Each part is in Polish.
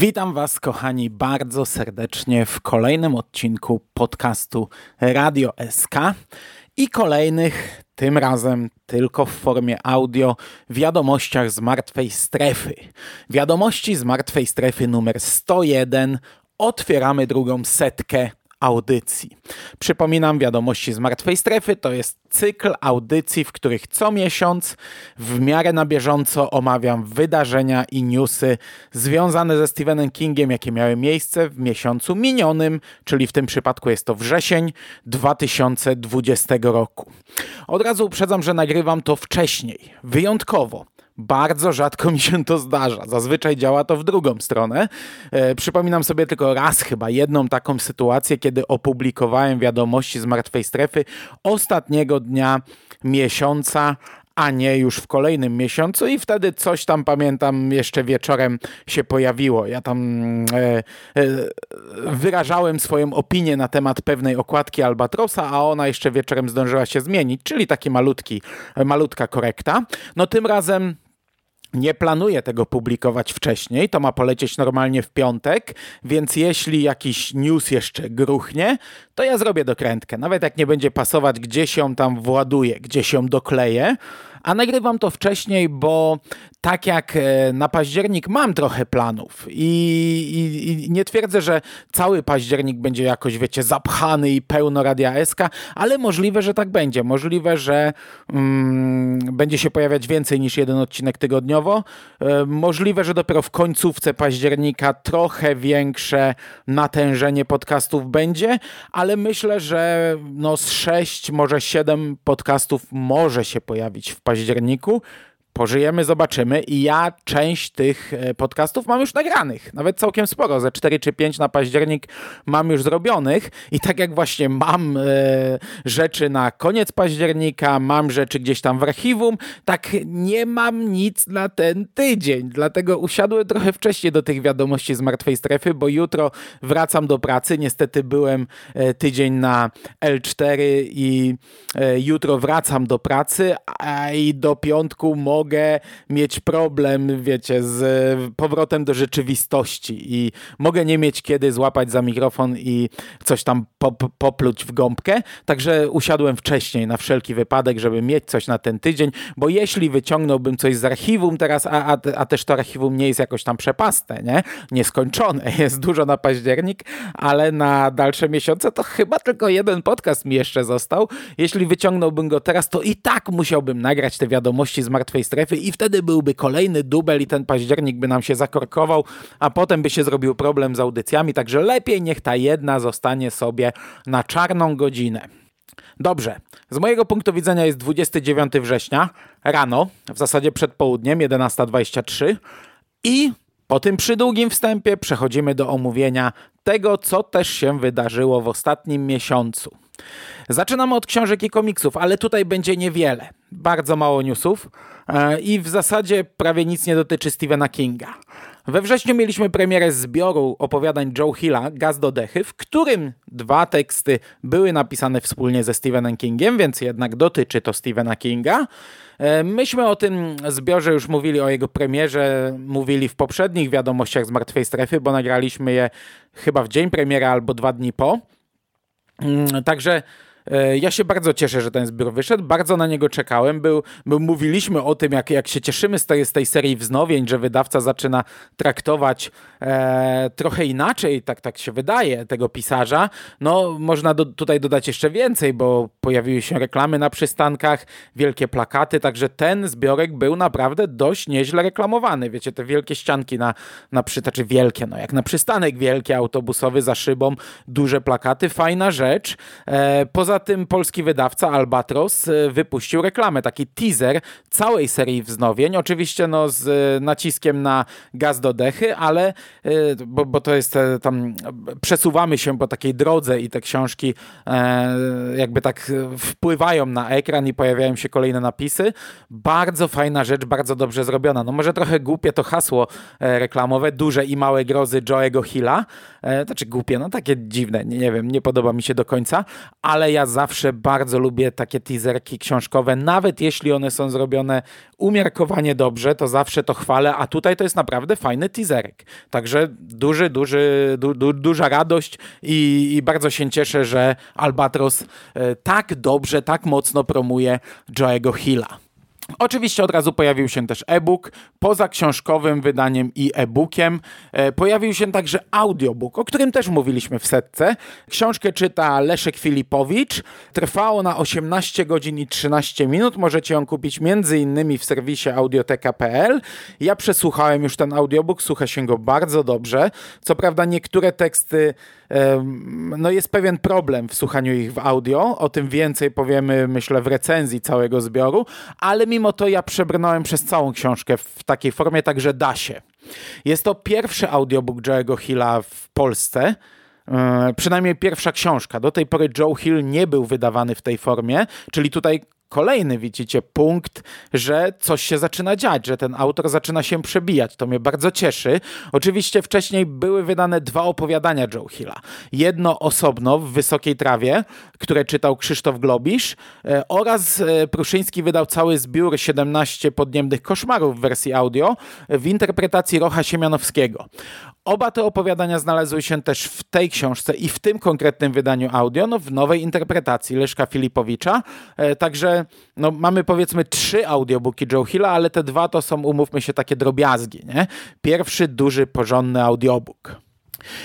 Witam Was, kochani, bardzo serdecznie w kolejnym odcinku podcastu Radio SK i kolejnych, tym razem tylko w formie audio, wiadomościach z martwej strefy. Wiadomości z martwej strefy numer 101. Otwieramy drugą setkę audycji. Przypominam, wiadomości z martwej strefy to jest cykl audycji, w których co miesiąc w miarę na bieżąco omawiam wydarzenia i newsy związane ze Stephenem Kingiem, jakie miały miejsce w miesiącu minionym, czyli w tym przypadku jest to wrzesień 2020 roku. Od razu uprzedzam, że nagrywam to wcześniej, wyjątkowo bardzo rzadko mi się to zdarza. Zazwyczaj działa to w drugą stronę. E, przypominam sobie tylko raz chyba jedną taką sytuację, kiedy opublikowałem wiadomości z martwej strefy ostatniego dnia miesiąca, a nie już w kolejnym miesiącu i wtedy coś tam pamiętam jeszcze wieczorem się pojawiło. Ja tam e, e, wyrażałem swoją opinię na temat pewnej okładki Albatrosa, a ona jeszcze wieczorem zdążyła się zmienić, czyli taki malutki, malutka korekta. No tym razem nie planuję tego publikować wcześniej, to ma polecieć normalnie w piątek, więc jeśli jakiś news jeszcze gruchnie, to ja zrobię dokrętkę. Nawet jak nie będzie pasować, gdzieś ją tam właduję, gdzieś ją dokleję, a nagrywam to wcześniej, bo tak jak e, na październik mam trochę planów i, i, i, nie twierdzę, że cały październik będzie jakoś, wiecie, zapchany i pełno Radia SK, ale możliwe, że tak będzie. Możliwe, że mm, będzie się pojawiać więcej niż jeden odcinek tygodniowo. E, możliwe, że dopiero w końcówce października trochę większe natężenie podcastów będzie, ale myślę, że no z sześć, może siedem podcastów może się pojawić w październiku październiku. Pożyjemy, zobaczymy. I ja część tych e, podcastów mam już nagranych, nawet całkiem sporo, ze 4 czy 5 na październik mam już zrobionych. I tak jak właśnie mam e, rzeczy na koniec października, mam rzeczy gdzieś tam w archiwum, tak nie mam nic na ten tydzień, dlatego usiadłem trochę wcześniej do tych wiadomości z martwej strefy, bo jutro wracam do pracy, niestety byłem e, tydzień na L4 i e, jutro wracam do pracy, a i do piątku mogę mogę mieć problem, wiecie, z powrotem do rzeczywistości i mogę nie mieć kiedy złapać za mikrofon i coś tam pop, popluć w gąbkę. Także usiadłem wcześniej na wszelki wypadek, żeby mieć coś na ten tydzień, bo jeśli wyciągnąłbym coś z archiwum teraz, a, a, a też to archiwum nie jest jakoś tam przepaste, nie? Nieskończone, jest dużo na październik, ale na dalsze miesiące to chyba tylko jeden podcast mi jeszcze został. Jeśli wyciągnąłbym go teraz, to i tak musiałbym nagrać te wiadomości z martwej strefy i wtedy byłby kolejny dubel i ten październik by nam się zakorkował, a potem by się zrobił problem z audycjami, także lepiej niech ta jedna zostanie sobie na czarną godzinę. Dobrze, z mojego punktu widzenia jest 29 września, rano, w zasadzie przed południem, 11.23 i po tym przydługim wstępie przechodzimy do omówienia tego, co też się wydarzyło w ostatnim miesiącu. Zaczynamy od książek i komiksów, ale tutaj będzie niewiele. Bardzo mało newsów e, i w zasadzie prawie nic nie dotyczy Stephena Kinga. We wrześniu mieliśmy premierę zbioru opowiadań Joe Hilla, Gaz do dechy, w którym dwa teksty były napisane wspólnie ze Stephenem Kingiem, więc jednak dotyczy to Stephena Kinga. E, myśmy o tym zbiorze już mówili, o jego premierze, mówili w poprzednich wiadomościach z Martwej Strefy, bo nagraliśmy je chyba w dzień premiery albo dwa dni po. Mm, także ja się bardzo cieszę, że ten zbiór wyszedł. Bardzo na niego czekałem. Był, mówiliśmy o tym, jak, jak się cieszymy z tej, z tej serii wznowień, że wydawca zaczyna traktować e, trochę inaczej, tak, tak się wydaje, tego pisarza. No, można do, tutaj dodać jeszcze więcej, bo pojawiły się reklamy na przystankach, wielkie plakaty, także ten zbiorek był naprawdę dość nieźle reklamowany. Wiecie, te wielkie ścianki na, na przy, znaczy wielkie, no jak na przystanek wielki autobusowy za szybą, duże plakaty, fajna rzecz. E, poza tym polski wydawca Albatros e, wypuścił reklamę, taki teaser całej serii wznowień, oczywiście no z e, naciskiem na gaz do dechy, ale bo, bo to jest tam, przesuwamy się po takiej drodze i te książki jakby tak wpływają na ekran i pojawiają się kolejne napisy. Bardzo fajna rzecz, bardzo dobrze zrobiona. No może trochę głupie to hasło reklamowe, duże i małe grozy Joe'ego Hilla, znaczy głupie, no takie dziwne, nie, nie wiem, nie podoba mi się do końca, ale ja zawsze bardzo lubię takie teaserki książkowe, nawet jeśli one są zrobione umiarkowanie dobrze, to zawsze to chwalę, a tutaj to jest naprawdę fajny teaserek. Także duży, duży, du, du, duża radość i, i, bardzo się cieszę, że Albatros e, tak dobrze, tak mocno promuje Joe'ego Hilla. Oczywiście od razu pojawił się też e-book. Poza książkowym wydaniem i e-bookiem e, pojawił się także audiobook, o którym też mówiliśmy w setce. Książkę czyta Leszek Filipowicz. Trwało na 18 godzin i 13 minut. Możecie ją kupić między innymi w serwisie audioteka.pl. Ja przesłuchałem już ten audiobook, słucha się go bardzo dobrze. Co prawda niektóre teksty no jest pewien problem w słuchaniu ich w audio. O tym więcej powiemy, myślę, w recenzji całego zbioru, ale mimo to ja przebrnąłem przez całą książkę w takiej formie, także da się. Jest to pierwszy audiobook Joe'ego Hilla w Polsce. Przynajmniej pierwsza książka. Do tej pory Joe Hill nie był wydawany w tej formie, czyli tutaj kolejny, widzicie, punkt, że coś się zaczyna dziać, że ten autor zaczyna się przebijać. To mnie bardzo cieszy. Oczywiście wcześniej były wydane dwa opowiadania Joe Hilla. Jedno osobno w Wysokiej Trawie, które czytał Krzysztof Globisz e, oraz e, Pruszyński wydał cały zbiór 17 podniemnych koszmarów w wersji audio w interpretacji Rocha Siemianowskiego. Oba te opowiadania znalazły się też w tej książce i w tym konkretnym wydaniu audio, no w nowej interpretacji Leszka Filipowicza. E, także no, mamy powiedzmy trzy audiobooki Joe Hilla, ale te dwa to są, umówmy się, takie drobiazgi. Nie? Pierwszy duży, porządny audiobook.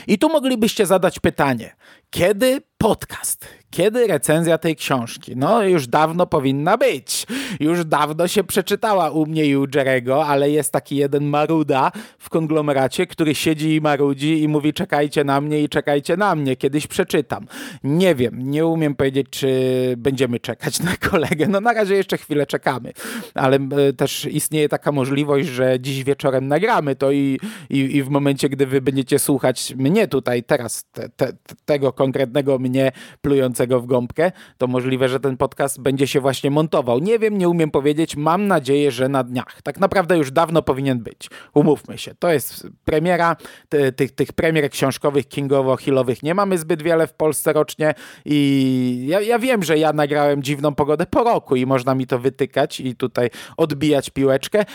I tu moglibyście zadać pytanie, kiedy podcast? Kiedy recenzja tej książki? No, już dawno powinna być. Już dawno się przeczytała u mnie i u Jerego, ale jest taki jeden maruda w konglomeracie, który siedzi i marudzi i mówi czekajcie na mnie i czekajcie na mnie, kiedyś przeczytam. Nie wiem, nie umiem powiedzieć, czy będziemy czekać na kolegę. No na razie jeszcze chwilę czekamy, ale e, też istnieje taka możliwość, że dziś wieczorem nagramy to i, i, i w momencie, gdy wy będziecie słuchać mnie tutaj, teraz te, te, tego konkretnego mnie plującego w gąbkę, to możliwe, że ten podcast będzie się właśnie montował. Nie wiem, nie umiem powiedzieć, mam nadzieję, że na dniach. Tak naprawdę już dawno powinien być. Umówmy się, to jest premiera, ty, tych, tych premier książkowych, kingowo-hillowych nie mamy zbyt wiele w Polsce rocznie i ja, ja wiem, że ja nagrałem dziwną pogodę po roku i można mi to wytykać i tutaj odbijać piłeczkę,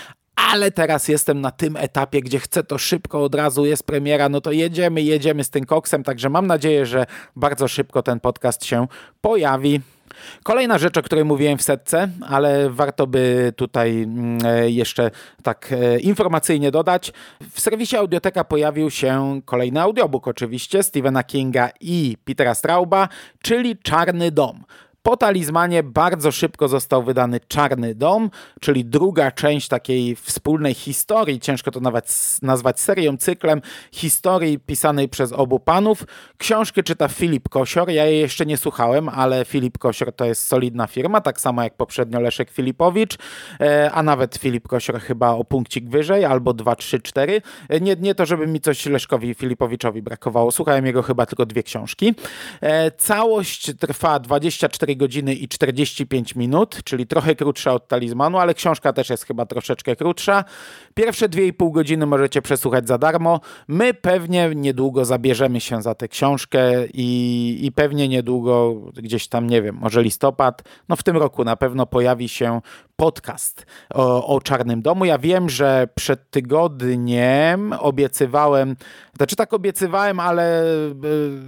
ale teraz jestem na tym etapie, gdzie chcę to szybko, od razu jest premiera, no to jedziemy, jedziemy z tym koksem, także mam nadzieję, że bardzo szybko ten podcast się pojawi. Kolejna rzecz, o której mówiłem w setce, ale warto by tutaj mm, e, jeszcze tak e, informacyjnie dodać. W serwisie Audioteka pojawił się kolejny audiobook oczywiście Stephena Kinga i Petera Strauba, czyli Czarny Dom. Po talizmanie bardzo szybko został wydany Czarny Dom, czyli druga część takiej wspólnej historii, ciężko to nawet nazwać serią, cyklem historii pisanej przez obu panów. Książkę czyta Filip Kosior, ja jej jeszcze nie słuchałem, ale Filip Kosior to jest solidna firma, tak samo jak poprzednio Leszek Filipowicz, e, a nawet Filip Kosior chyba o punkcik wyżej, albo 2, 3, 4. Nie, nie to, żeby mi coś Leszkowi Filipowiczowi brakowało, słuchałem jego chyba tylko dwie książki. E, całość trwa 24 godziny i 45 minut, czyli trochę krótsza od talizmanu, ale książka też jest chyba troszeczkę krótsza. Pierwsze 2,5 godziny możecie przesłuchać za darmo. My pewnie niedługo zabierzemy się za tę książkę i, i pewnie niedługo, gdzieś tam, nie wiem, może listopad, no w tym roku na pewno pojawi się podcast o, o Czarnym Domu. Ja wiem, że przed tygodniem obiecywałem, znaczy tak obiecywałem, ale e,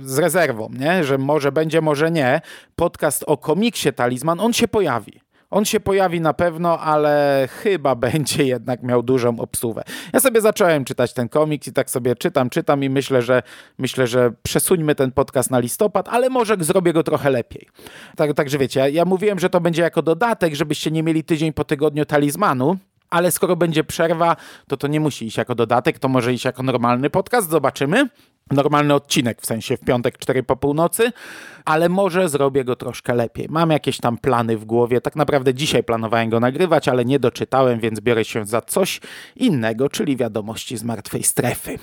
z rezerwą, nie? że może będzie, może nie. Podcast o komiksie Talizman, on się pojawi. On się pojawi na pewno, ale chyba będzie jednak miał dużą obsługę. Ja sobie zacząłem czytać ten komiks i tak sobie czytam, czytam i myślę, że myślę, że przesuńmy ten podcast na listopad, ale może zrobię go trochę lepiej. Tak, także wiecie, ja, ja mówiłem, że to będzie jako dodatek, żebyście nie mieli tydzień po tygodniu talizmanu, ale skoro będzie przerwa, to to nie musi iść jako dodatek, to może iść jako normalny podcast, zobaczymy. Normalny odcinek, w sensie w piątek 4 po północy, ale może zrobię go troszkę lepiej. Mam jakieś tam plany w głowie. Tak naprawdę dzisiaj planowałem go nagrywać, ale nie doczytałem, więc biorę się za coś innego, czyli wiadomości z martwej strefy.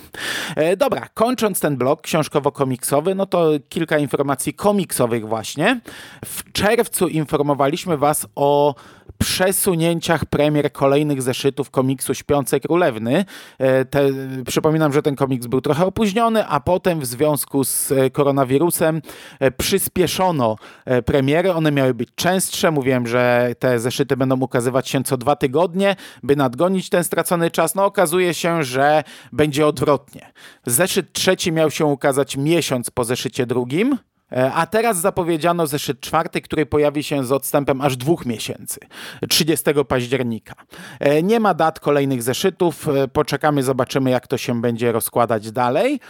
E, dobra, kończąc ten blok książkowo-komiksowy, no to kilka informacji komiksowych właśnie. W czerwcu informowaliśmy Was o przesunięciach premier kolejnych zeszytów komiksu Śpiące Królewny. E, te, przypominam, że ten komiks był trochę opóźniony, a potem w związku z e, koronawirusem e, przyspieszono premiery. One miały być częstsze. Mówiłem, że te zeszyty będą ukazywać się co dwa tygodnie, by nadgonić ten stracony czas. No okazuje się, że będzie odwrotnie. Zeszyt trzeci miał się ukazać miesiąc po zeszycie drugim. E, a teraz zapowiedziano zeszyt czwarty, który pojawi się z odstępem aż dwóch miesięcy, 30 października. E, nie ma dat kolejnych zeszytów, e, poczekamy, zobaczymy jak to się będzie rozkładać dalej.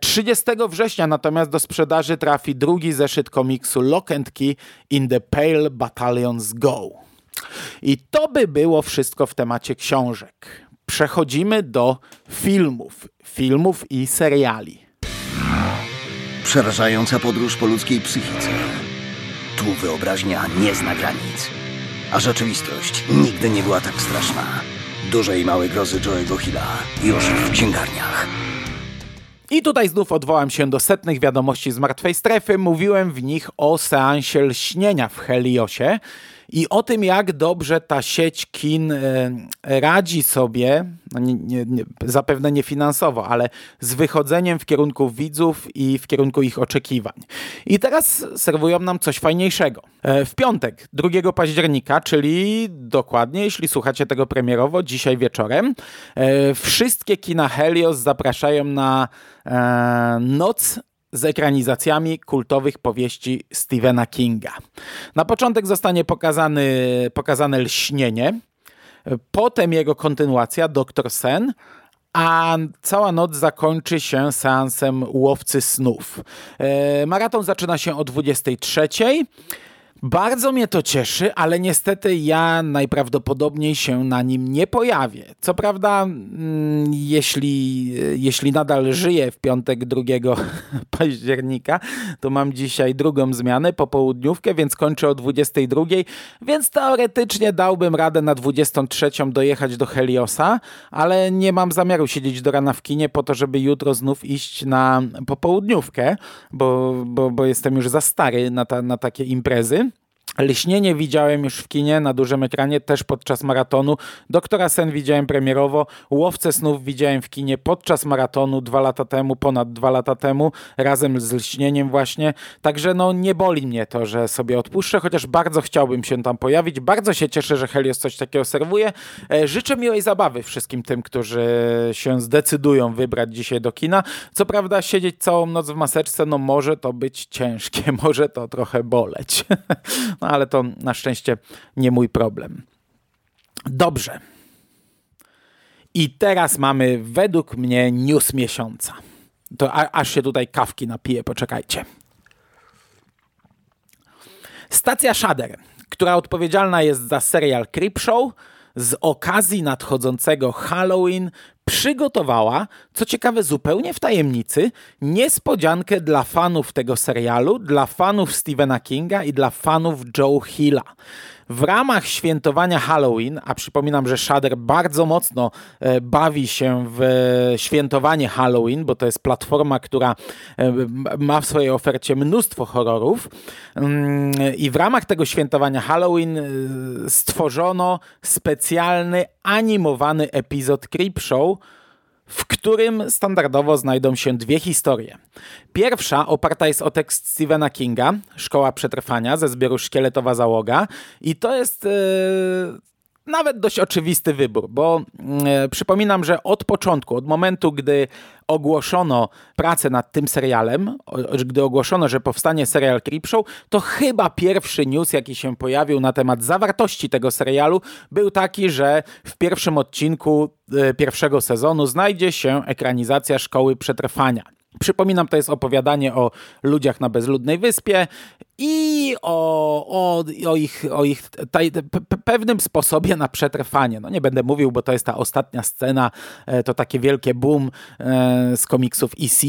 30 września natomiast do sprzedaży trafi drugi zeszyt komiksu Lock and Key in the Pale Battalions Go. I to by było wszystko w temacie książek. Przechodzimy do filmów, filmów i seriali. Przerażająca podróż po ludzkiej psychice. Tu wyobraźnia nie zna granic. A rzeczywistość nigdy nie była tak straszna. Duże i małe grozy Joe'ego Hilla już w księgarniach. I tutaj znów odwołam się do setnych wiadomości z martwej strefy. Mówiłem w nich o seansie lśnienia w Heliosie i o tym, jak dobrze ta sieć kin e, radzi sobie, no nie, nie, zapewne nie finansowo, ale z wychodzeniem w kierunku widzów i w kierunku ich oczekiwań. I teraz serwują nam coś fajniejszego. E, w piątek, 2 października, czyli dokładnie, jeśli słuchacie tego premierowo, dzisiaj wieczorem, e, wszystkie kina Helios zapraszają na noc z ekranizacjami kultowych powieści Stephena Kinga. Na początek zostanie pokazany, pokazane Lśnienie, potem jego kontynuacja Doktor Sen, a cała noc zakończy się seansem Łowcy Snów. E, maraton zaczyna się o 23. Bardzo mnie to cieszy, ale niestety ja najprawdopodobniej się na nim nie pojawię. Co prawda, mm, jeśli, jeśli nadal żyję w piątek 2 października, to mam dzisiaj drugą zmianę, popołudniówkę, więc kończę o 22, więc teoretycznie dałbym radę na 23 dojechać do Heliosa, ale nie mam zamiaru siedzieć do rana w kinie po to, żeby jutro znów iść na popołudniówkę, bo, bo, bo jestem już za stary na, ta, na takie imprezy. Lśnienie widziałem już w kinie na dużym ekranie, też podczas maratonu. Doktora Sen widziałem premierowo. Łowcę snów widziałem w kinie podczas maratonu dwa lata temu, ponad dwa lata temu, razem z lśnieniem właśnie. Także no nie boli mnie to, że sobie odpuszczę, chociaż bardzo chciałbym się tam pojawić. Bardzo się cieszę, że Helios coś takiego serwuje. E, życzę miłej zabawy wszystkim tym, którzy się zdecydują wybrać dzisiaj do kina. Co prawda siedzieć całą noc w maseczce, no może to być ciężkie, może to trochę boleć. No ale to na szczęście nie mój problem. Dobrze. I teraz mamy według mnie news miesiąca. To a, aż się tutaj kawki napiję, poczekajcie. Stacja Shader, która odpowiedzialna jest za serial Creepshow, z okazji nadchodzącego Halloween przygotowała, co ciekawe zupełnie w tajemnicy, niespodziankę dla fanów tego serialu, dla fanów Stephena Kinga i dla fanów Joe Hilla. W ramach świętowania Halloween, a przypominam, że Shudder bardzo mocno e, bawi się w świętowanie Halloween, bo to jest platforma, która e, ma w swojej ofercie mnóstwo horrorów. Mm, I w ramach tego świętowania Halloween e, stworzono specjalny animowany epizod Creepshow, w którym standardowo znajdą się dwie historie. Pierwsza oparta jest o tekst Stephena Kinga, Szkoła Przetrwania ze zbioru Szkieletowa Załoga i to jest... Yy nawet dość oczywisty wybór, bo yy, przypominam, że od początku, od momentu, gdy ogłoszono pracę nad tym serialem, o, gdy ogłoszono, że powstanie serial Creepshow, to chyba pierwszy news, jaki się pojawił na temat zawartości tego serialu, był taki, że w pierwszym odcinku yy, pierwszego sezonu znajdzie się ekranizacja Szkoły Przetrwania. Przypominam, to jest opowiadanie o ludziach na bezludnej wyspie i o, o, o ich, o ich taj, pe, pewnym sposobie na przetrwanie. No nie będę mówił, bo to jest ta ostatnia scena, e, to takie wielkie boom e, z komiksów EC,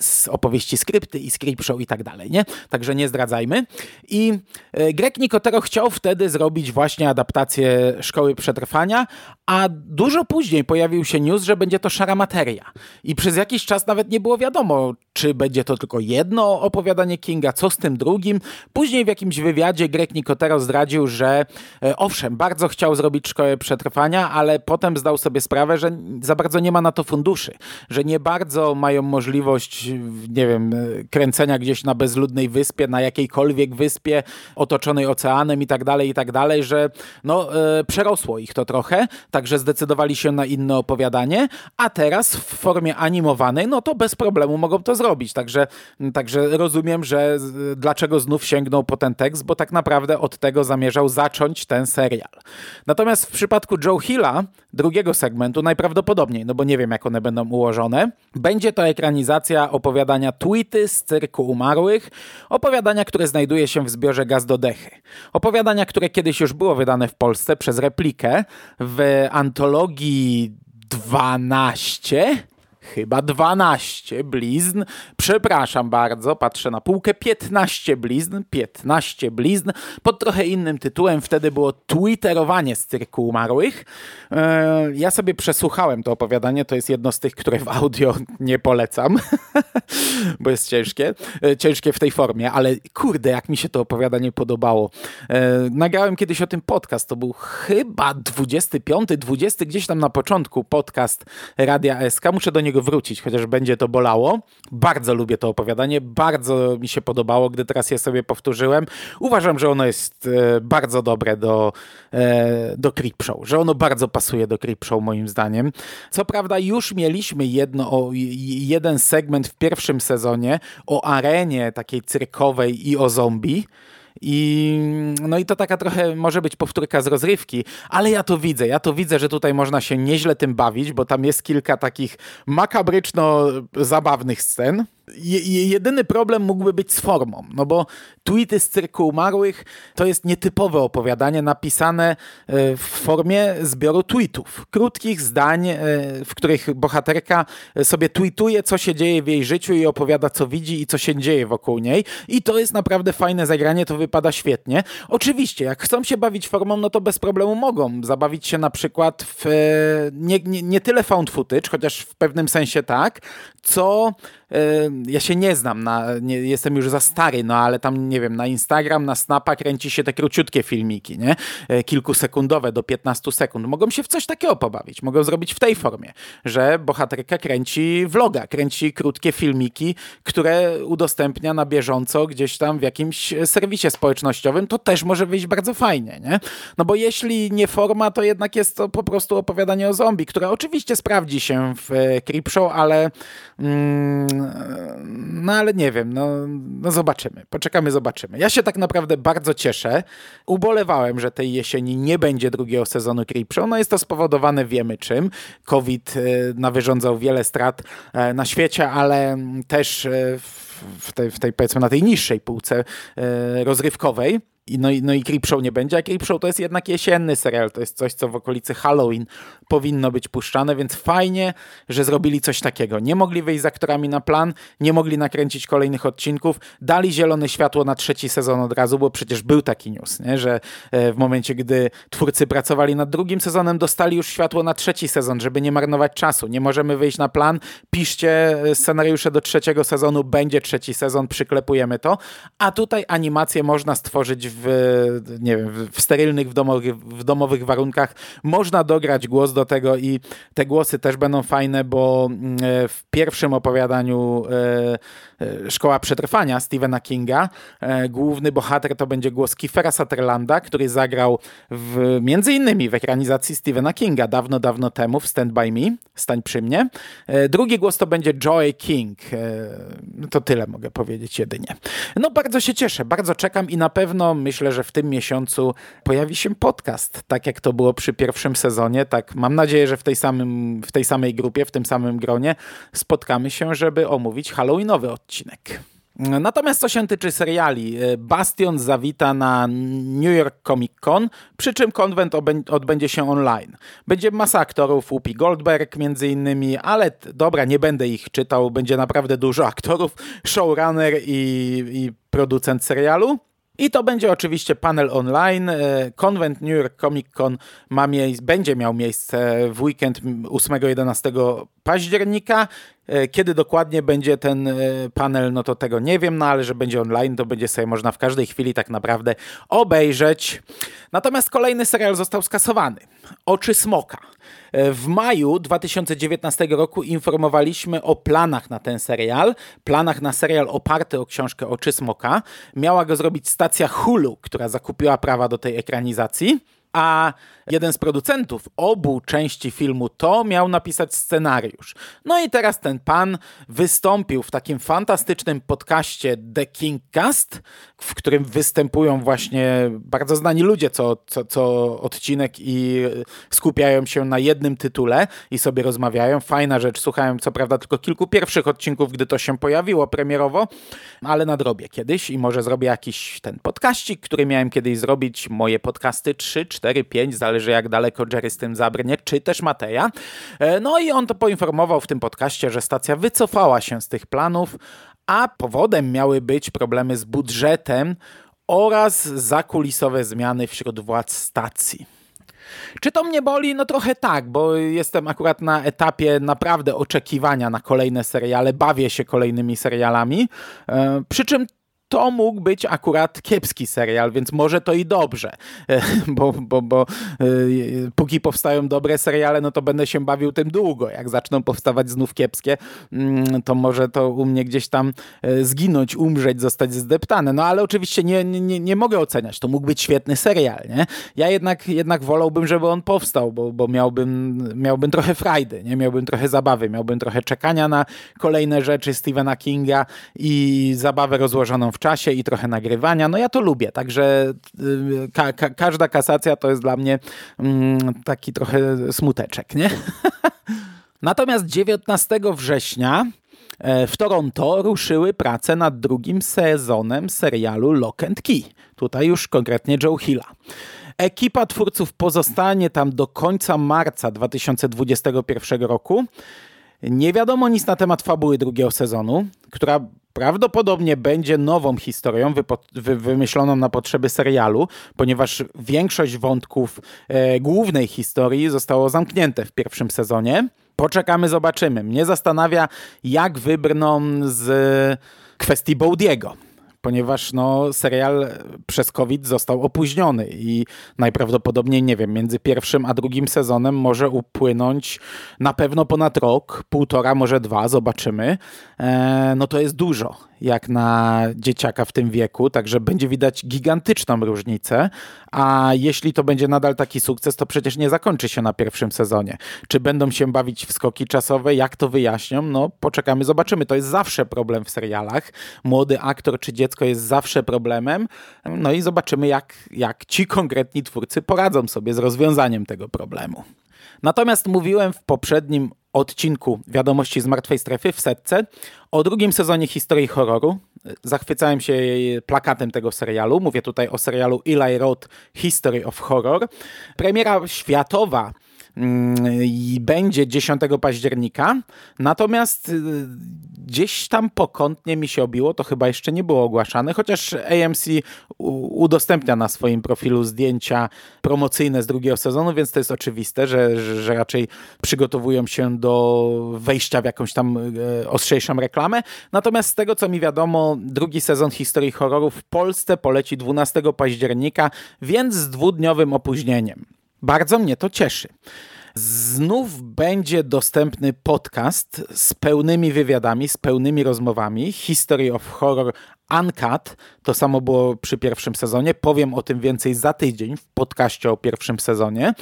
z opowieści skrypty i show i tak dalej, nie? Także nie zdradzajmy. I e, Greg Nicotero chciał wtedy zrobić właśnie adaptację Szkoły Przetrwania, a dużo później pojawił się news, że będzie to szara materia. I przez jakiś czas nawet nie było wiadomo, czy będzie to tylko jedno opowiadanie Kinga, co z tym drugim. Później w jakimś wywiadzie Greg Nicotero zdradził, że e, owszem, bardzo chciał zrobić Szkołę Przetrwania, ale potem zdał sobie sprawę, że za bardzo nie ma na to funduszy, że nie bardzo mają możliwość, nie wiem, e, kręcenia gdzieś na bezludnej wyspie, na jakiejkolwiek wyspie otoczonej oceanem i tak dalej, i tak dalej, że no, e, przerosło ich to trochę, także zdecydowali się na inne opowiadanie, a teraz w formie animowanej, no to bez problemu mogą to zrobić, także, także rozumiem, że dlaczego znów sięgnął po ten tekst, bo tak naprawdę od tego zamierzał zacząć ten serial. Natomiast w przypadku Joe Hilla, drugiego segmentu, najprawdopodobniej, no bo nie wiem jak one będą ułożone, będzie to ekranizacja opowiadania Tweety z cyrku umarłych, opowiadania, które znajduje się w zbiorze Gaz do Dechy. Opowiadania, które kiedyś już było wydane w Polsce przez replikę w antologii 12 chyba 12 blizn. Przepraszam bardzo, patrzę na półkę. 15 blizn, 15 blizn. Pod trochę innym tytułem wtedy było Twitterowanie z cyrku umarłych. E, ja sobie przesłuchałem to opowiadanie. To jest jedno z tych, które w audio nie polecam, bo jest ciężkie. E, ciężkie w tej formie, ale kurde, jak mi się to opowiadanie podobało. E, nagrałem kiedyś o tym podcast. To był chyba 25, 20 gdzieś tam na początku podcast Radia SK. Muszę do niego niego wrócić, chociaż będzie to bolało. Bardzo lubię to opowiadanie, bardzo mi się podobało, gdy teraz je sobie powtórzyłem. Uważam, że ono jest e, bardzo dobre do, e, do Creepshow, że ono bardzo pasuje do Creepshow moim zdaniem. Co prawda już mieliśmy jedno, o, jeden segment w pierwszym sezonie o arenie takiej cyrkowej i o zombie, i, no i to taka trochę może być powtórka z rozrywki, ale ja to widzę. Ja to widzę, że tutaj można się nieźle tym bawić, bo tam jest kilka takich makabryczno-zabawnych scen jedyny problem mógłby być z formą, no bo tweety z cyrku umarłych to jest nietypowe opowiadanie napisane e, w formie zbioru tweetów, krótkich zdań, e, w których bohaterka sobie tweetuje, co się dzieje w jej życiu i opowiada, co widzi i co się dzieje wokół niej. I to jest naprawdę fajne zagranie, to wypada świetnie. Oczywiście, jak chcą się bawić formą, no to bez problemu mogą zabawić się na przykład w e, nie, nie, nie tyle found footage, chociaż w pewnym sensie tak, co ja się nie znam, na, nie, jestem już za stary, no ale tam, nie wiem, na Instagram, na Snapa kręci się te króciutkie filmiki, nie? E, kilkusekundowe, do 15 sekund. Mogą się w coś takiego pobawić, mogą zrobić w tej formie, że bohaterka kręci vloga, kręci krótkie filmiki, które udostępnia na bieżąco gdzieś tam w jakimś serwisie społecznościowym, to też może wyjść bardzo fajnie, nie? No bo jeśli nie forma, to jednak jest to po prostu opowiadanie o zombie, które oczywiście sprawdzi się w e, Creepshow, ale mm, no ale nie wiem, no, no zobaczymy. Poczekamy, zobaczymy. Ja się tak naprawdę bardzo cieszę. Ubolewałem, że tej jesieni nie będzie drugiego sezonu Creepshow. No jest to spowodowane wiemy czym. COVID e, nawyrządzał wiele strat e, na świecie, ale też e, w tej, w tej powiedzmy na tej niższej półce rozrywkowej. No, i, no i Creepshow nie będzie, a Creepshow to jest jednak jesienny serial, to jest coś, co w okolicy Halloween powinno być puszczane, więc fajnie, że zrobili coś takiego. Nie mogli wyjść z aktorami na plan, nie mogli nakręcić kolejnych odcinków, dali zielone światło na trzeci sezon od razu, bo przecież był taki news, nie? że e, w momencie, gdy twórcy pracowali nad drugim sezonem, dostali już światło na trzeci sezon, żeby nie marnować czasu. Nie możemy wyjść na plan, piszcie e, scenariusze do trzeciego sezonu, będzie trzeci sezon, przyklepujemy to, a tutaj animację można stworzyć w w, nie wiem, w sterylnych, w domowych, w domowych warunkach. Można dograć głos do tego i te głosy też będą fajne, bo mm, e, w pierwszym opowiadaniu e, Szkoła Przetrwania Stephena Kinga główny bohater to będzie głos Kiefera Sutherlanda, który zagrał w, między innymi w ekranizacji Stephena Kinga dawno, dawno temu w Stand By Me, Stań przy mnie. Drugi głos to będzie Joy King. To tyle mogę powiedzieć jedynie. No bardzo się cieszę, bardzo czekam i na pewno myślę, że w tym miesiącu pojawi się podcast, tak jak to było przy pierwszym sezonie. Tak, mam nadzieję, że w tej, samym, w tej samej grupie, w tym samym gronie spotkamy się, żeby omówić Halloweenowy odcinek. Natomiast co się tyczy seriali, Bastion zawita na New York Comic Con, przy czym konwent odbędzie się online. Będzie masa aktorów, Whoopi Goldberg między innymi, ale dobra, nie będę ich czytał, będzie naprawdę dużo aktorów, showrunner i, i producent serialu. I to będzie oczywiście panel online. E, konwent New York Comic Con ma będzie miał miejsce w weekend 8-11 października. E, kiedy dokładnie będzie ten e, panel, no to tego nie wiem, no ale że będzie online, to będzie sobie można w każdej chwili tak naprawdę obejrzeć. Natomiast kolejny serial został skasowany. Oczy Smoka. E, w maju 2019 roku informowaliśmy o planach na ten serial, planach na serial oparty o książkę Oczy Smoka. Miała go zrobić stacja Hulu, która zakupiła prawa do tej ekranizacji a jeden z producentów obu części filmu to miał napisać scenariusz. No i teraz ten pan wystąpił w takim fantastycznym podcaście The King Cast, w którym występują właśnie bardzo znani ludzie co, co, co odcinek i skupiają się na jednym tytule i sobie rozmawiają. Fajna rzecz, słuchałem co prawda tylko kilku pierwszych odcinków, gdy to się pojawiło premierowo, ale nadrobię kiedyś i może zrobię jakiś ten podcaścik, który miałem kiedyś zrobić, moje podcasty 3, 4, 5, zależy jak daleko Jerry z tym zabrnie, czy też Mateja. E, no i on to poinformował w tym podcaście, że stacja wycofała się z tych planów, a powodem miały być problemy z budżetem oraz zakulisowe zmiany wśród władz stacji. Czy to mnie boli? No trochę tak, bo jestem akurat na etapie naprawdę oczekiwania na kolejne seriale, bawię się kolejnymi serialami. E, przy czym to mógł być akurat kiepski serial, więc może to i dobrze, e, bo, bo, bo e, póki powstają dobre seriale, no to będę się bawił tym długo. Jak zaczną powstawać znów kiepskie, mm, to może to u mnie gdzieś tam e, zginąć, umrzeć, zostać zdeptane. No ale oczywiście nie, nie, nie mogę oceniać. To mógł być świetny serial, nie? Ja jednak, jednak wolałbym, żeby on powstał, bo, bo miałbym, miałbym trochę frajdy, nie? Miałbym trochę zabawy, miałbym trochę czekania na kolejne rzeczy Stephena Kinga i zabawę rozłożoną w czasie i trochę nagrywania. No ja to lubię, także y, ka ka każda kasacja to jest dla mnie mm, taki trochę smuteczek, nie? Natomiast 19 września e, w Toronto ruszyły prace nad drugim sezonem serialu Lock and Key. Tutaj już konkretnie Joe Hilla. Ekipa twórców pozostanie tam do końca marca 2021 roku. Nie wiadomo nic na temat fabuły drugiego sezonu, która prawdopodobnie będzie nową historią wy wymyśloną na potrzeby serialu, ponieważ większość wątków e, głównej historii zostało zamknięte w pierwszym sezonie. Poczekamy, zobaczymy. Mnie zastanawia, jak wybrną z kwestii Boudiego ponieważ no, serial przez COVID został opóźniony i najprawdopodobniej, nie wiem, między pierwszym a drugim sezonem może upłynąć na pewno ponad rok, półtora, może dwa, zobaczymy. E, no to jest dużo jak na dzieciaka w tym wieku, także będzie widać gigantyczną różnicę, a jeśli to będzie nadal taki sukces, to przecież nie zakończy się na pierwszym sezonie. Czy będą się bawić w skoki czasowe, jak to wyjaśnią? No poczekamy, zobaczymy. To jest zawsze problem w serialach. Młody aktor czy dziecko jest zawsze problemem, no i zobaczymy jak, jak ci konkretni twórcy poradzą sobie z rozwiązaniem tego problemu. Natomiast mówiłem w poprzednim odcinku Wiadomości z Martwej Strefy w setce o drugim sezonie historii horroru. Zachwycałem się plakatem tego serialu. Mówię tutaj o serialu Eli Roth History of Horror. Premiera światowa i będzie 10 października. Natomiast y, gdzieś tam pokątnie mi się obiło, to chyba jeszcze nie było ogłaszane, chociaż AMC udostępnia na swoim profilu zdjęcia promocyjne z drugiego sezonu, więc to jest oczywiste, że, że raczej przygotowują się do wejścia w jakąś tam e, ostrzejszą reklamę. Natomiast z tego, co mi wiadomo, drugi sezon historii horroru w Polsce poleci 12 października, więc z dwudniowym opóźnieniem. Bardzo mnie to cieszy. Znów będzie dostępny podcast z pełnymi wywiadami, z pełnymi rozmowami. History of Horror Uncut. To samo było przy pierwszym sezonie. Powiem o tym więcej za tydzień w podcaście o pierwszym sezonie.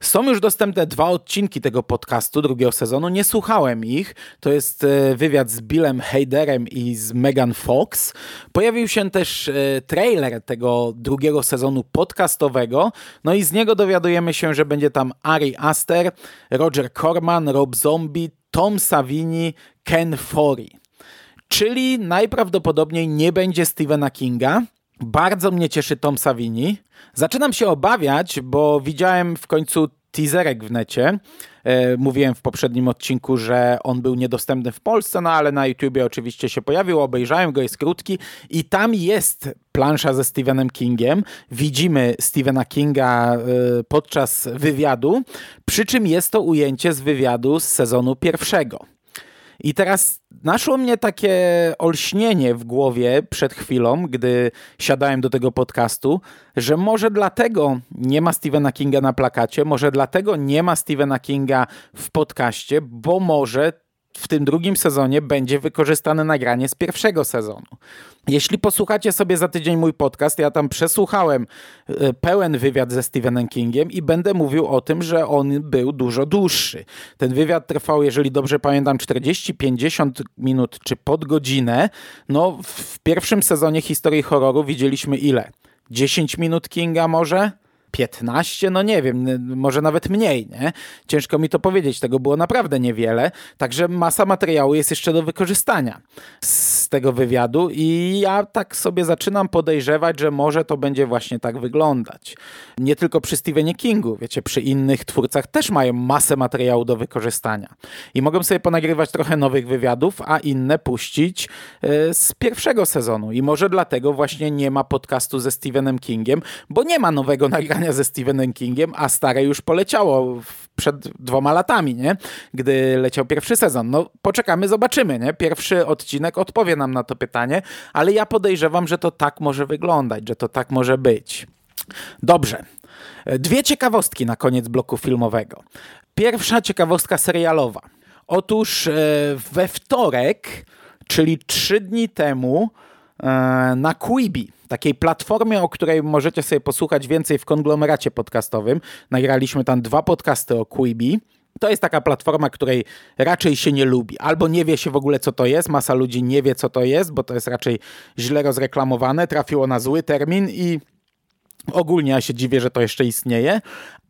Są już dostępne dwa odcinki tego podcastu drugiego sezonu. Nie słuchałem ich. To jest e, wywiad z Billem Heiderem i z Megan Fox. Pojawił się też e, trailer tego drugiego sezonu podcastowego. No i z niego dowiadujemy się, że będzie tam Ari Aster, Roger Corman, Rob Zombie, Tom Savini, Ken Forey. Czyli najprawdopodobniej nie będzie Stephena Kinga. Bardzo mnie cieszy Tom Savini. Zaczynam się obawiać, bo widziałem w końcu teaserek w necie. E, mówiłem w poprzednim odcinku, że on był niedostępny w Polsce, no ale na YouTubie oczywiście się pojawił, obejrzałem go, jest krótki i tam jest plansza ze Stephenem Kingiem. Widzimy Stephena Kinga e, podczas wywiadu, przy czym jest to ujęcie z wywiadu z sezonu pierwszego. I teraz naszło mnie takie olśnienie w głowie przed chwilą, gdy siadałem do tego podcastu, że może dlatego nie ma Stephena Kinga na plakacie, może dlatego nie ma Stephena Kinga w podcaście, bo może w tym drugim sezonie będzie wykorzystane nagranie z pierwszego sezonu. Jeśli posłuchacie sobie za tydzień mój podcast, ja tam przesłuchałem e, pełen wywiad ze Stephenem Kingiem i będę mówił o tym, że on był dużo dłuższy. Ten wywiad trwał, jeżeli dobrze pamiętam, 40-50 minut czy pod godzinę. No, w pierwszym sezonie historii horroru widzieliśmy ile? 10 minut Kinga może? 15, no nie wiem, może nawet mniej, nie? Ciężko mi to powiedzieć, tego było naprawdę niewiele, także masa materiału jest jeszcze do wykorzystania z tego wywiadu i ja tak sobie zaczynam podejrzewać, że może to będzie właśnie tak wyglądać. Nie tylko przy Stephenie Kingu, wiecie, przy innych twórcach też mają masę materiału do wykorzystania i mogą sobie ponagrywać trochę nowych wywiadów, a inne puścić e, z pierwszego sezonu i może dlatego właśnie nie ma podcastu ze Stephenem Kingiem, bo nie ma nowego nagrania spotkania ze Stephenem Kingiem, a stare już poleciało przed dwoma latami, nie? Gdy leciał pierwszy sezon. No poczekamy, zobaczymy, nie? Pierwszy odcinek odpowie nam na to pytanie, ale ja podejrzewam, że to tak może wyglądać, że to tak może być. Dobrze. Dwie ciekawostki na koniec bloku filmowego. Pierwsza ciekawostka serialowa. Otóż e, we wtorek, czyli trzy dni temu, e, na Quibi takiej platformie, o której możecie sobie posłuchać więcej w konglomeracie podcastowym. Nagraliśmy tam dwa podcasty o Quibi. To jest taka platforma, której raczej się nie lubi, albo nie wie się w ogóle, co to jest. Masa ludzi nie wie, co to jest, bo to jest raczej źle rozreklamowane. Trafiło na zły termin i Ogólnie ja się dziwię, że to jeszcze istnieje.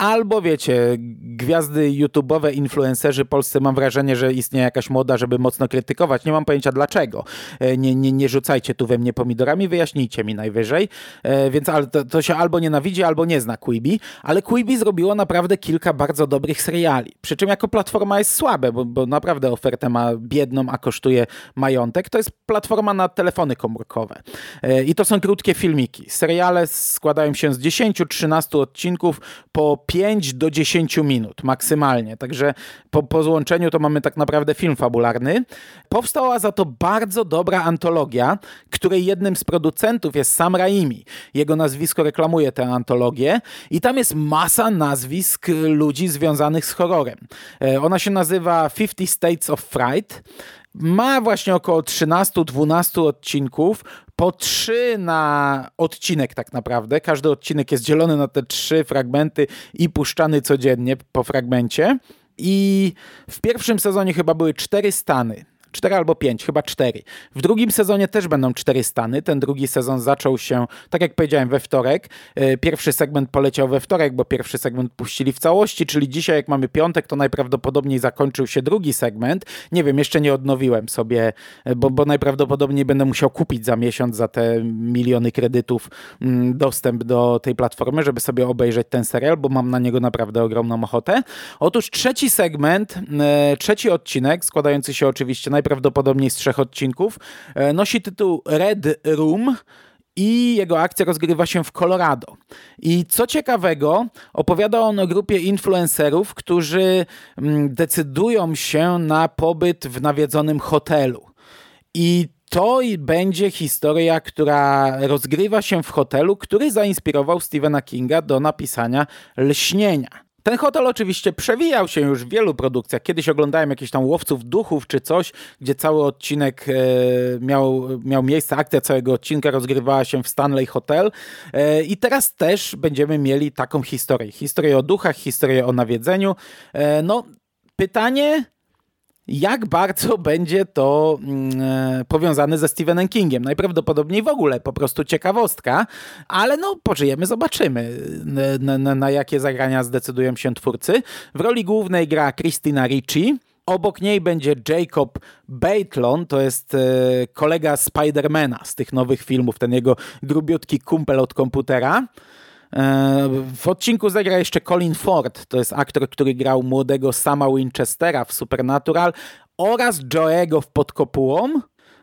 Albo wiecie, gwiazdy YouTube'owe, influencerzy polscy, mam wrażenie, że istnieje jakaś moda, żeby mocno krytykować. Nie mam pojęcia dlaczego. E, nie, nie, nie rzucajcie tu we mnie pomidorami, wyjaśnijcie mi najwyżej. E, więc to, to się albo nienawidzi, albo nie zna Quibi. Ale Quibi zrobiło naprawdę kilka bardzo dobrych seriali. Przy czym jako platforma jest słabe, bo, bo naprawdę ofertę ma biedną, a kosztuje majątek. To jest platforma na telefony komórkowe. E, I to są krótkie filmiki. Seriale składają się z 10-13 odcinków po 5 do 10 minut maksymalnie. Także po, po złączeniu to mamy tak naprawdę film fabularny. Powstała za to bardzo dobra antologia, której jednym z producentów jest Sam Raimi. Jego nazwisko reklamuje tę antologię i tam jest masa nazwisk ludzi związanych z horrorem. E, ona się nazywa 50 States of Fright ma właśnie około 13-12 odcinków, po trzy na odcinek tak naprawdę. Każdy odcinek jest dzielony na te trzy fragmenty i puszczany codziennie po fragmencie. I w pierwszym sezonie chyba były cztery stany. Cztery albo pięć, chyba cztery. W drugim sezonie też będą cztery stany. Ten drugi sezon zaczął się, tak jak powiedziałem, we wtorek. E, pierwszy segment poleciał we wtorek, bo pierwszy segment puścili w całości, czyli dzisiaj, jak mamy piątek, to najprawdopodobniej zakończył się drugi segment. Nie wiem, jeszcze nie odnowiłem sobie, e, bo, bo najprawdopodobniej będę musiał kupić za miesiąc za te miliony kredytów mm, dostęp do tej platformy, żeby sobie obejrzeć ten serial, bo mam na niego naprawdę ogromną ochotę. Otóż trzeci segment, e, trzeci odcinek, składający się oczywiście najpierw najprawdopodobniej z trzech odcinków. E, nosi tytuł Red Room i jego akcja rozgrywa się w Colorado. I co ciekawego, opowiada on o grupie influencerów, którzy mm, decydują się na pobyt w nawiedzonym hotelu. I to będzie historia, która rozgrywa się w hotelu, który zainspirował Stephena Kinga do napisania Lśnienia. Ten hotel oczywiście przewijał się już w wielu produkcjach. Kiedyś oglądałem jakiś tam Łowców Duchów czy coś, gdzie cały odcinek e, miał, miał miejsce, akcja całego odcinka rozgrywała się w Stanley Hotel e, i teraz też będziemy mieli taką historię. Historię o duchach, historię o nawiedzeniu. E, no, pytanie jak bardzo będzie to mm, e, powiązane ze Stephenem Kingiem. Najprawdopodobniej w ogóle po prostu ciekawostka, ale no pożyjemy, zobaczymy na, na, na jakie zagrania zdecydują się twórcy. W roli głównej gra Christina Ricci, Obok niej będzie Jacob Batlon, to jest e, kolega Spidermana z tych nowych filmów, ten jego grubiutki kumpel od komputera. E, w odcinku zagra jeszcze Colin Ford, to jest aktor, który grał młodego Sama Winchestera w Supernatural oraz Joe'ego w Pod kopułą.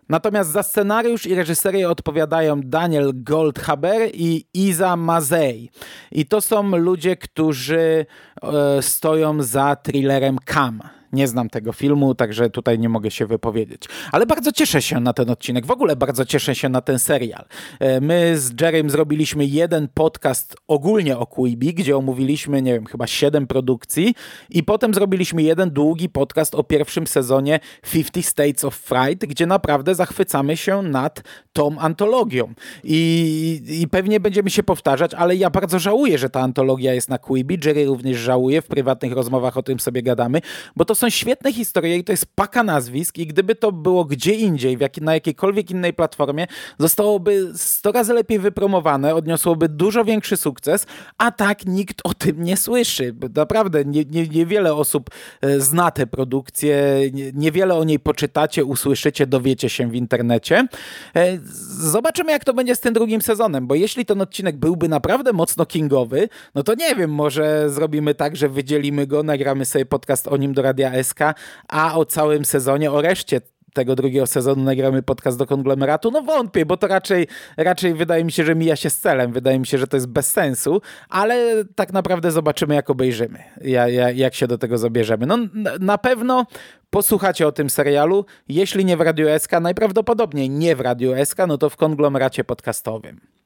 Natomiast za scenariusz i reżyserię odpowiadają Daniel Goldhaber i Iza Mazej. I to są ludzie, którzy e, stoją za thrillerem Cam. Nie znam tego filmu, także tutaj nie mogę się wypowiedzieć. Ale bardzo cieszę się na ten odcinek. W ogóle bardzo cieszę się na ten serial. E, my z Jerem zrobiliśmy jeden podcast ogólnie o Quibi, gdzie omówiliśmy, nie wiem, chyba siedem produkcji i potem zrobiliśmy jeden długi podcast o pierwszym sezonie 50 States of Fright, gdzie naprawdę zachwycamy się nad tą antologią. I, I pewnie będziemy się powtarzać, ale ja bardzo żałuję, że ta antologia jest na Quibi. Jerry również żałuje, w prywatnych rozmowach o tym sobie gadamy, bo to są świetne historie i to jest paka nazwisk i gdyby to było gdzie indziej, jak, na jakiejkolwiek innej platformie, zostałoby 100 razy lepiej wypromowane, odniosłoby dużo większy sukces, a tak nikt o tym nie słyszy. Naprawdę nie, nie, niewiele osób e, zna tę produkcję, niewiele o niej poczytacie, usłyszycie, dowiecie się w internecie. E, zobaczymy, jak to będzie z tym drugim sezonem, bo jeśli ten odcinek byłby naprawdę mocno kingowy, no to nie wiem, może zrobimy tak, że wydzielimy go, nagramy sobie podcast o nim do Radia SK, a o całym sezonie, o reszcie tego drugiego sezonu nagramy podcast do konglomeratu? No wątpię, bo to raczej, raczej wydaje mi się, że mija się z celem. Wydaje mi się, że to jest bez sensu, ale tak naprawdę zobaczymy, jak obejrzymy, jak, jak się do tego zabierzemy. No na pewno posłuchacie o tym serialu. Jeśli nie w Radio SK, najprawdopodobniej nie w Radio SK, no to w konglomeracie podcastowym.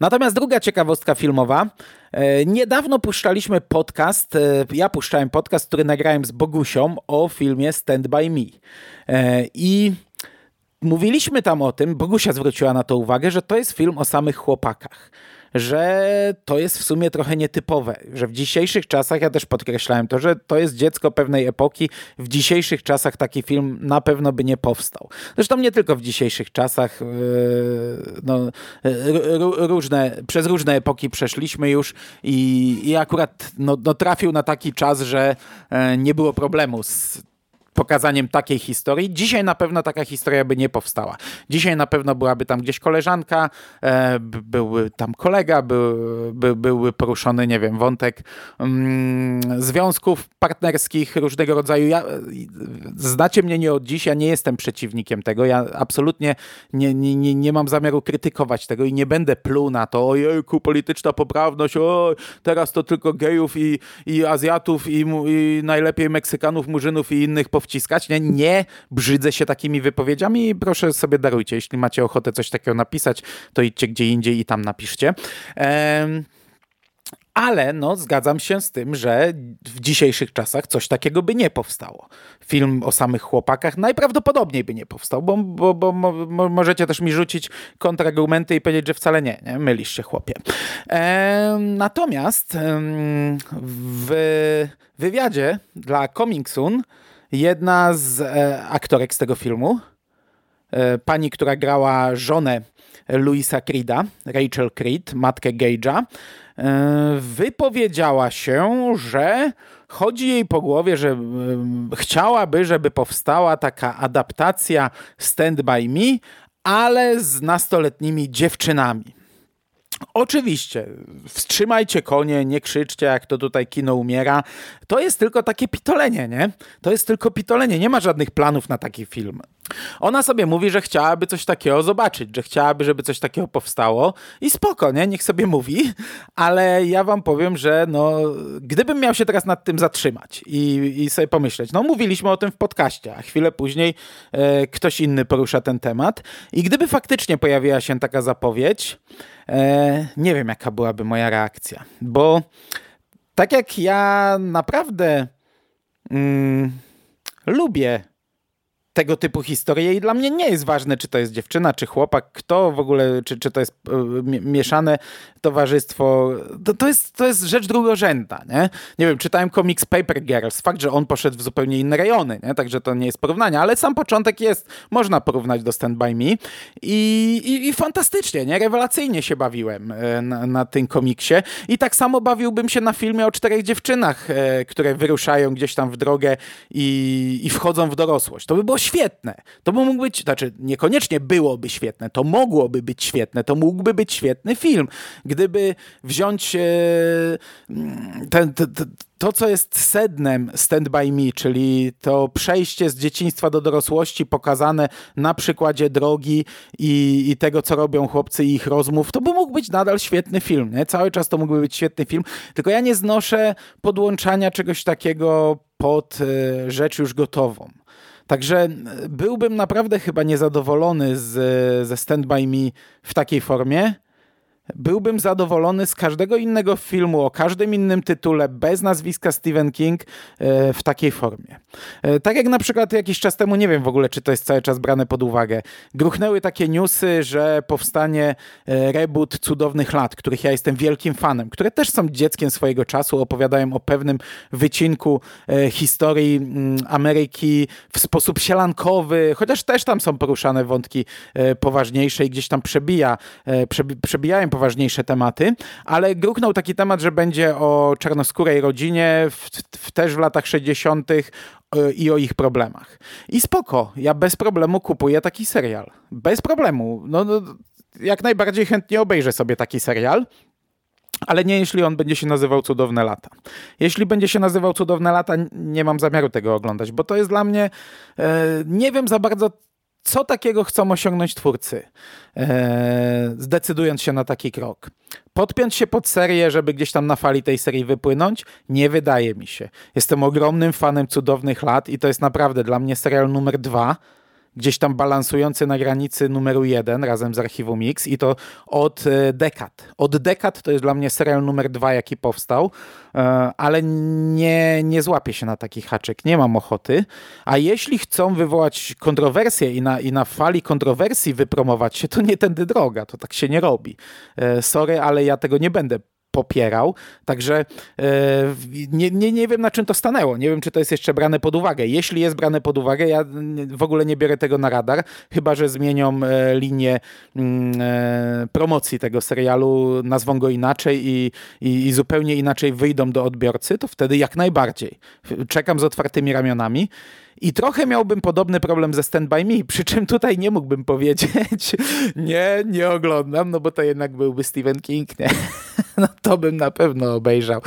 Natomiast druga ciekawostka filmowa. E, niedawno puszczaliśmy podcast, e, ja puszczałem podcast, który nagrałem z Bogusią o filmie Stand By Me. E, I mówiliśmy tam o tym, Bogusia zwróciła na to uwagę, że to jest film o samych chłopakach że to jest w sumie trochę nietypowe, że w dzisiejszych czasach, ja też podkreślałem to, że to jest dziecko pewnej epoki, w dzisiejszych czasach taki film na pewno by nie powstał. Zresztą nie tylko w dzisiejszych czasach, yy, no, różne, przez różne epoki przeszliśmy już i, i akurat no, no trafił na taki czas, że e, nie było problemu z pokazaniem takiej historii. Dzisiaj na pewno taka historia by nie powstała. Dzisiaj na pewno byłaby tam gdzieś koleżanka, e, byłby tam kolega, był, by, byłby poruszony, nie wiem, wątek mm, związków partnerskich różnego rodzaju. Ja, znacie mnie nie od dziś, ja nie jestem przeciwnikiem tego, ja absolutnie nie, nie, nie, nie mam zamiaru krytykować tego i nie będę pluł na to, ojejku, polityczna poprawność, o, teraz to tylko gejów i, i Azjatów i, i najlepiej Meksykanów, Murzynów i innych po wciskać. Nie, nie brzydzę się takimi wypowiedziami i proszę sobie darujcie. Jeśli macie ochotę coś takiego napisać, to idźcie gdzie indziej i tam napiszcie. Ehm, ale no, zgadzam się z tym, że w dzisiejszych czasach coś takiego by nie powstało. Film o samych chłopakach najprawdopodobniej by nie powstał, bo, bo, bo mo, możecie też mi rzucić kontrargumenty i powiedzieć, że wcale nie, nie mylisz się chłopie. E, natomiast w wywiadzie dla Coming Soon Jedna z e, aktorek z tego filmu, e, pani, która grała żonę Louisa Creeda, Rachel Creed, matkę Gage'a, e, wypowiedziała się, że chodzi jej po głowie, że chciałaby, żeby powstała taka adaptacja Stand By Me, ale z nastoletnimi dziewczynami. Oczywiście, wstrzymajcie konie, nie krzyczcie, jak to tutaj kino umiera. To jest tylko takie pitolenie, nie? To jest tylko pitolenie, nie ma żadnych planów na taki film. Ona sobie mówi, że chciałaby coś takiego zobaczyć, że chciałaby, żeby coś takiego powstało. I spoko, nie? Niech sobie mówi, ale ja wam powiem, że no, gdybym miał się teraz nad tym zatrzymać i, i sobie pomyśleć, no mówiliśmy o tym w podcaście, a chwilę później e, ktoś inny porusza ten temat. I gdyby faktycznie pojawiła się taka zapowiedź, e, nie wiem jaka byłaby moja reakcja, bo tak jak ja naprawdę mm, lubię tego typu historie i dla mnie nie jest ważne, czy to jest dziewczyna, czy chłopak, kto w ogóle, czy, czy to jest e, mieszane towarzystwo. To, to, jest, to jest rzecz drugorzędna, nie? Nie wiem, czytałem komiks Paper Girls. Fakt, że on poszedł w zupełnie inne rejony, nie? Także to nie jest porównanie, ale sam początek jest, można porównać do Stand By Me i, i, i fantastycznie, nie? Rewelacyjnie się bawiłem e, na, na, tym komiksie i tak samo bawiłbym się na filmie o czterech dziewczynach, e, które wyruszają gdzieś tam w drogę i, i wchodzą w dorosłość. To by było świetne. To by mógł być, znaczy niekoniecznie byłoby świetne, to mogłoby być świetne, to mógłby być świetny film, gdyby wziąć e, ten, ten, to, co jest sednem Stand By Me, czyli to przejście z dzieciństwa do dorosłości pokazane na przykładzie drogi i, i, tego, co robią chłopcy i ich rozmów, to by mógł być nadal świetny film. Nie? Cały czas to mógłby być świetny film, tylko ja nie znoszę podłączania czegoś takiego pod y, rzecz już gotową. Także byłbym naprawdę chyba niezadowolony z, ze Stand By Me w takiej formie, byłbym zadowolony z każdego innego filmu o każdym innym tytule bez nazwiska Stephen King e, w takiej formie. E, tak jak na przykład jakiś czas temu, nie wiem w ogóle, czy to jest cały czas brane pod uwagę, gruchnęły takie newsy, że powstanie e, reboot Cudownych Lat, których ja jestem wielkim fanem, które też są dzieckiem swojego czasu, opowiadają o pewnym wycinku historii mm, Ameryki w sposób sielankowy, chociaż też tam są poruszane wątki poważniejsze i gdzieś tam przebija, przebijają poważniejsze tematy, ale gruchnął taki temat, że będzie o czarnoskórej rodzinie w, w też w latach 60. E, i o ich problemach. I spoko, ja bez problemu kupuję taki serial. Bez problemu. No, no jak najbardziej chętnie obejrzę sobie taki serial. Ale nie jeśli on będzie się nazywał Cudowne Lata. Jeśli będzie się nazywał Cudowne Lata, nie mam zamiaru tego oglądać, bo to jest dla mnie, e, nie wiem za bardzo co takiego chcą osiągnąć twórcy, e, zdecydując się na taki krok. Podpiąć się pod serię, żeby gdzieś tam na fali tej serii wypłynąć? Nie wydaje mi się. Jestem ogromnym fanem cudownych lat i to jest naprawdę dla mnie serial numer dwa gdzieś tam balansujący na granicy numeru jeden razem z Archiwum Mix i to od e, dekad. Od dekad to jest dla mnie serial numer dwa, jaki powstał, e, ale nie, nie złapię się na taki haczyk, nie mam ochoty. A jeśli chcą wywołać kontrowersję i na, i na fali kontrowersji wypromować się, to nie tędy droga, to tak się nie robi. E, sorry, ale ja tego nie będę popierał. Także e, nie, nie, nie wiem, na czym to stanęło. Nie wiem, czy to jest jeszcze brane pod uwagę. Jeśli jest brane pod uwagę, ja w ogóle nie biorę tego na radar, chyba że zmienią e, linię mm, e, promocji tego serialu, nazwą go inaczej i, i, i zupełnie inaczej wyjdą do odbiorcy, to wtedy jak najbardziej. Czekam z otwartymi ramionami. I trochę miałbym podobny problem ze Stand By Me, przy czym tutaj nie mógłbym powiedzieć, nie, nie oglądam, no bo to jednak byłby Stephen King, nie? No to bym na pewno obejrzał.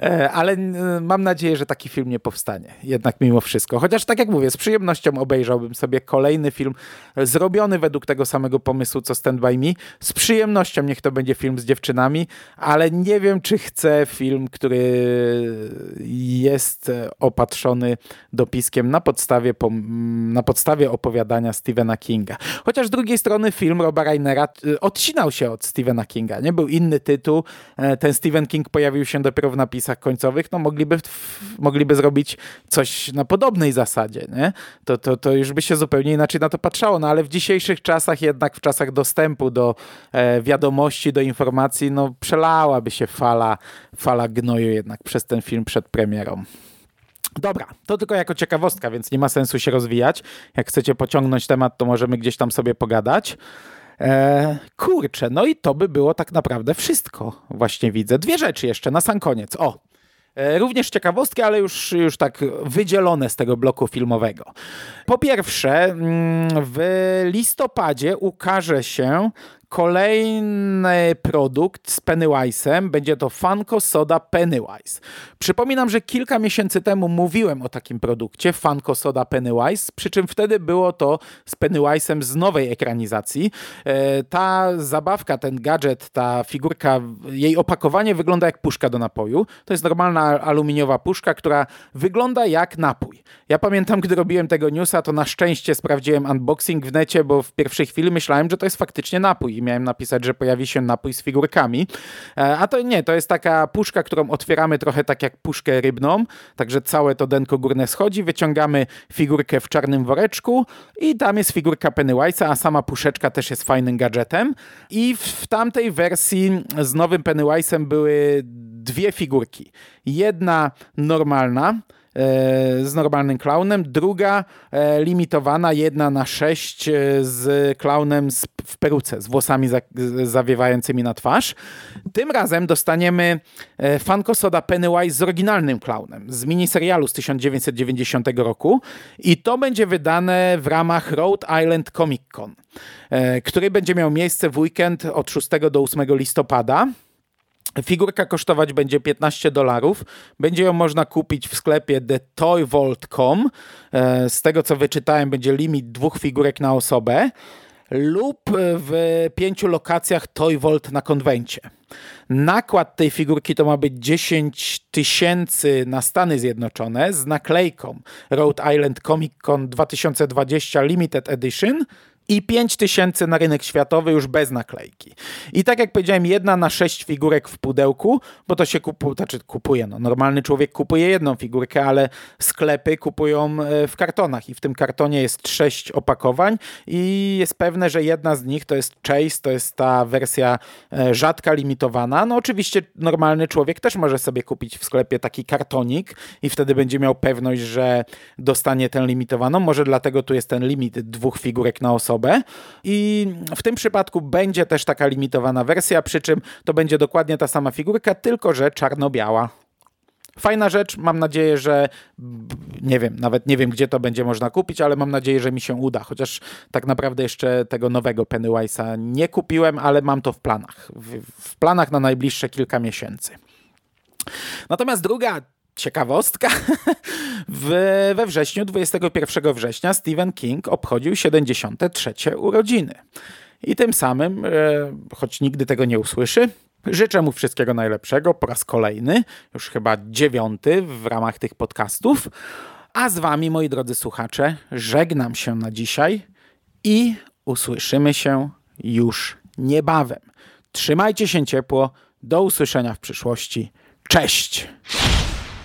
E, ale mam nadzieję, że taki film nie powstanie. Jednak mimo wszystko. Chociaż tak jak mówię, z przyjemnością obejrzałbym sobie kolejny film zrobiony według tego samego pomysłu co Stand By Me. Z przyjemnością niech to będzie film z dziewczynami, ale nie wiem, czy chcę film, który jest opatrzony dopiskiem na podstawie, na podstawie opowiadania Stephena Kinga. Chociaż z drugiej strony film Roba Reinera y, odcinał się od Stephena Kinga. Nie był inny tytuł. E, ten Stephen King pojawił się dopiero w napisach końcowych. No mogliby, mogliby zrobić coś na podobnej zasadzie. Nie? To, to, to już by się zupełnie inaczej na to patrzało. No ale w dzisiejszych czasach, jednak w czasach dostępu do e, wiadomości, do informacji, no przelałaby się fala, fala gnoju jednak przez ten film przed premierą. Dobra, to tylko jako ciekawostka, więc nie ma sensu się rozwijać. Jak chcecie pociągnąć temat, to możemy gdzieś tam sobie pogadać. Eee, kurczę, no i to by było tak naprawdę wszystko. Właśnie widzę. Dwie rzeczy jeszcze na sam koniec. O, e, Również ciekawostki, ale już, już tak wydzielone z tego bloku filmowego. Po pierwsze, mm, w listopadzie ukaże się kolejny produkt z Pennywise'em. Będzie to Funko Soda Pennywise. Przypominam, że kilka miesięcy temu mówiłem o takim produkcie Funko Soda Pennywise, przy czym wtedy było to z Pennywise'em z nowej ekranizacji. E, ta zabawka, ten gadżet, ta figurka, jej opakowanie wygląda jak puszka do napoju. To jest normalna aluminiowa puszka, która wygląda jak napój. Ja pamiętam, gdy robiłem tego newsa, to na szczęście sprawdziłem unboxing w necie, bo w pierwszej chwili myślałem, że to jest faktycznie napój miałem napisać, że pojawi się napój z figurkami. E, a to nie, to jest taka puszka, którą otwieramy trochę tak jak puszkę rybną, także całe to denko górne schodzi, wyciągamy figurkę w czarnym woreczku i tam jest figurka Pennywise'a, a sama puszeczka też jest fajnym gadżetem. I w tamtej wersji z nowym Pennywise'em były dwie figurki. Jedna normalna, z normalnym klaunem, druga e, limitowana, jedna na sześć e, z klaunem w peruce, z włosami zawiewającymi na twarz. Tym razem dostaniemy Funko Soda Pennywise z oryginalnym klaunem, z miniserialu z 1990 roku i to będzie wydane w ramach Rhode Island Comic Con, który będzie miał miejsce w weekend od 6 do 8 listopada. Figurka kosztować będzie 15 dolarów. Będzie ją można kupić w sklepie thetoyvault.com. E, z tego co wyczytałem, będzie limit dwóch figurek na osobę lub w pięciu lokacjach Toy na konwencie. Nakład tej figurki to ma być 10 tysięcy na Stany Zjednoczone z naklejką Rhode Island Comic Con 2020 Limited Edition i 5000 na rynek światowy już bez naklejki. I tak jak powiedziałem, jedna na sześć figurek w pudełku, bo to się kupuje, znaczy kupuje, no normalny człowiek kupuje jedną figurkę, ale sklepy kupują e, w kartonach i w tym kartonie jest sześć opakowań i jest pewne, że jedna z nich to jest Chase, to jest ta wersja e, rzadka, limitowana. No oczywiście normalny człowiek też może sobie kupić w sklepie taki kartonik i wtedy będzie miał pewność, że dostanie tę limitowaną. Może dlatego tu jest ten limit dwóch figurek na osobę, i w tym przypadku będzie też taka limitowana wersja, przy czym to będzie dokładnie ta sama figurka, tylko że czarno-biała. Fajna rzecz, mam nadzieję, że nie wiem, nawet nie wiem, gdzie to będzie można kupić, ale mam nadzieję, że mi się uda. Chociaż tak naprawdę jeszcze tego nowego Pennywise'a nie kupiłem, ale mam to w planach. W, w planach na najbliższe kilka miesięcy. Natomiast druga ciekawostka. we wrześniu, 21 września, Stephen King obchodził 73 urodziny. I tym samym, e, choć nigdy tego nie usłyszy, życzę mu wszystkiego najlepszego po raz kolejny, już chyba dziewiąty w ramach tych podcastów. A z wami, moi drodzy słuchacze, żegnam się na dzisiaj i usłyszymy się już niebawem. Trzymajcie się ciepło. Do usłyszenia w przyszłości. Cześć!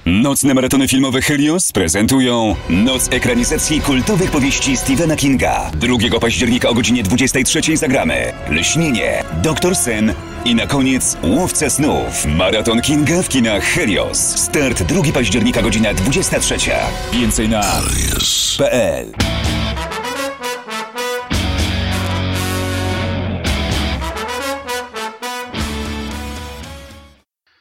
Nocne maratony filmowe Helios prezentują Noc ekranizacji kultowych powieści Stephena Kinga. 2 października o godzinie 23 zagramy Lśnienie, Doktor Sen i na koniec Łowca Snów. Maraton Kinga w kinach Helios. Start 2 października godzina 23. Więcej na helios.pl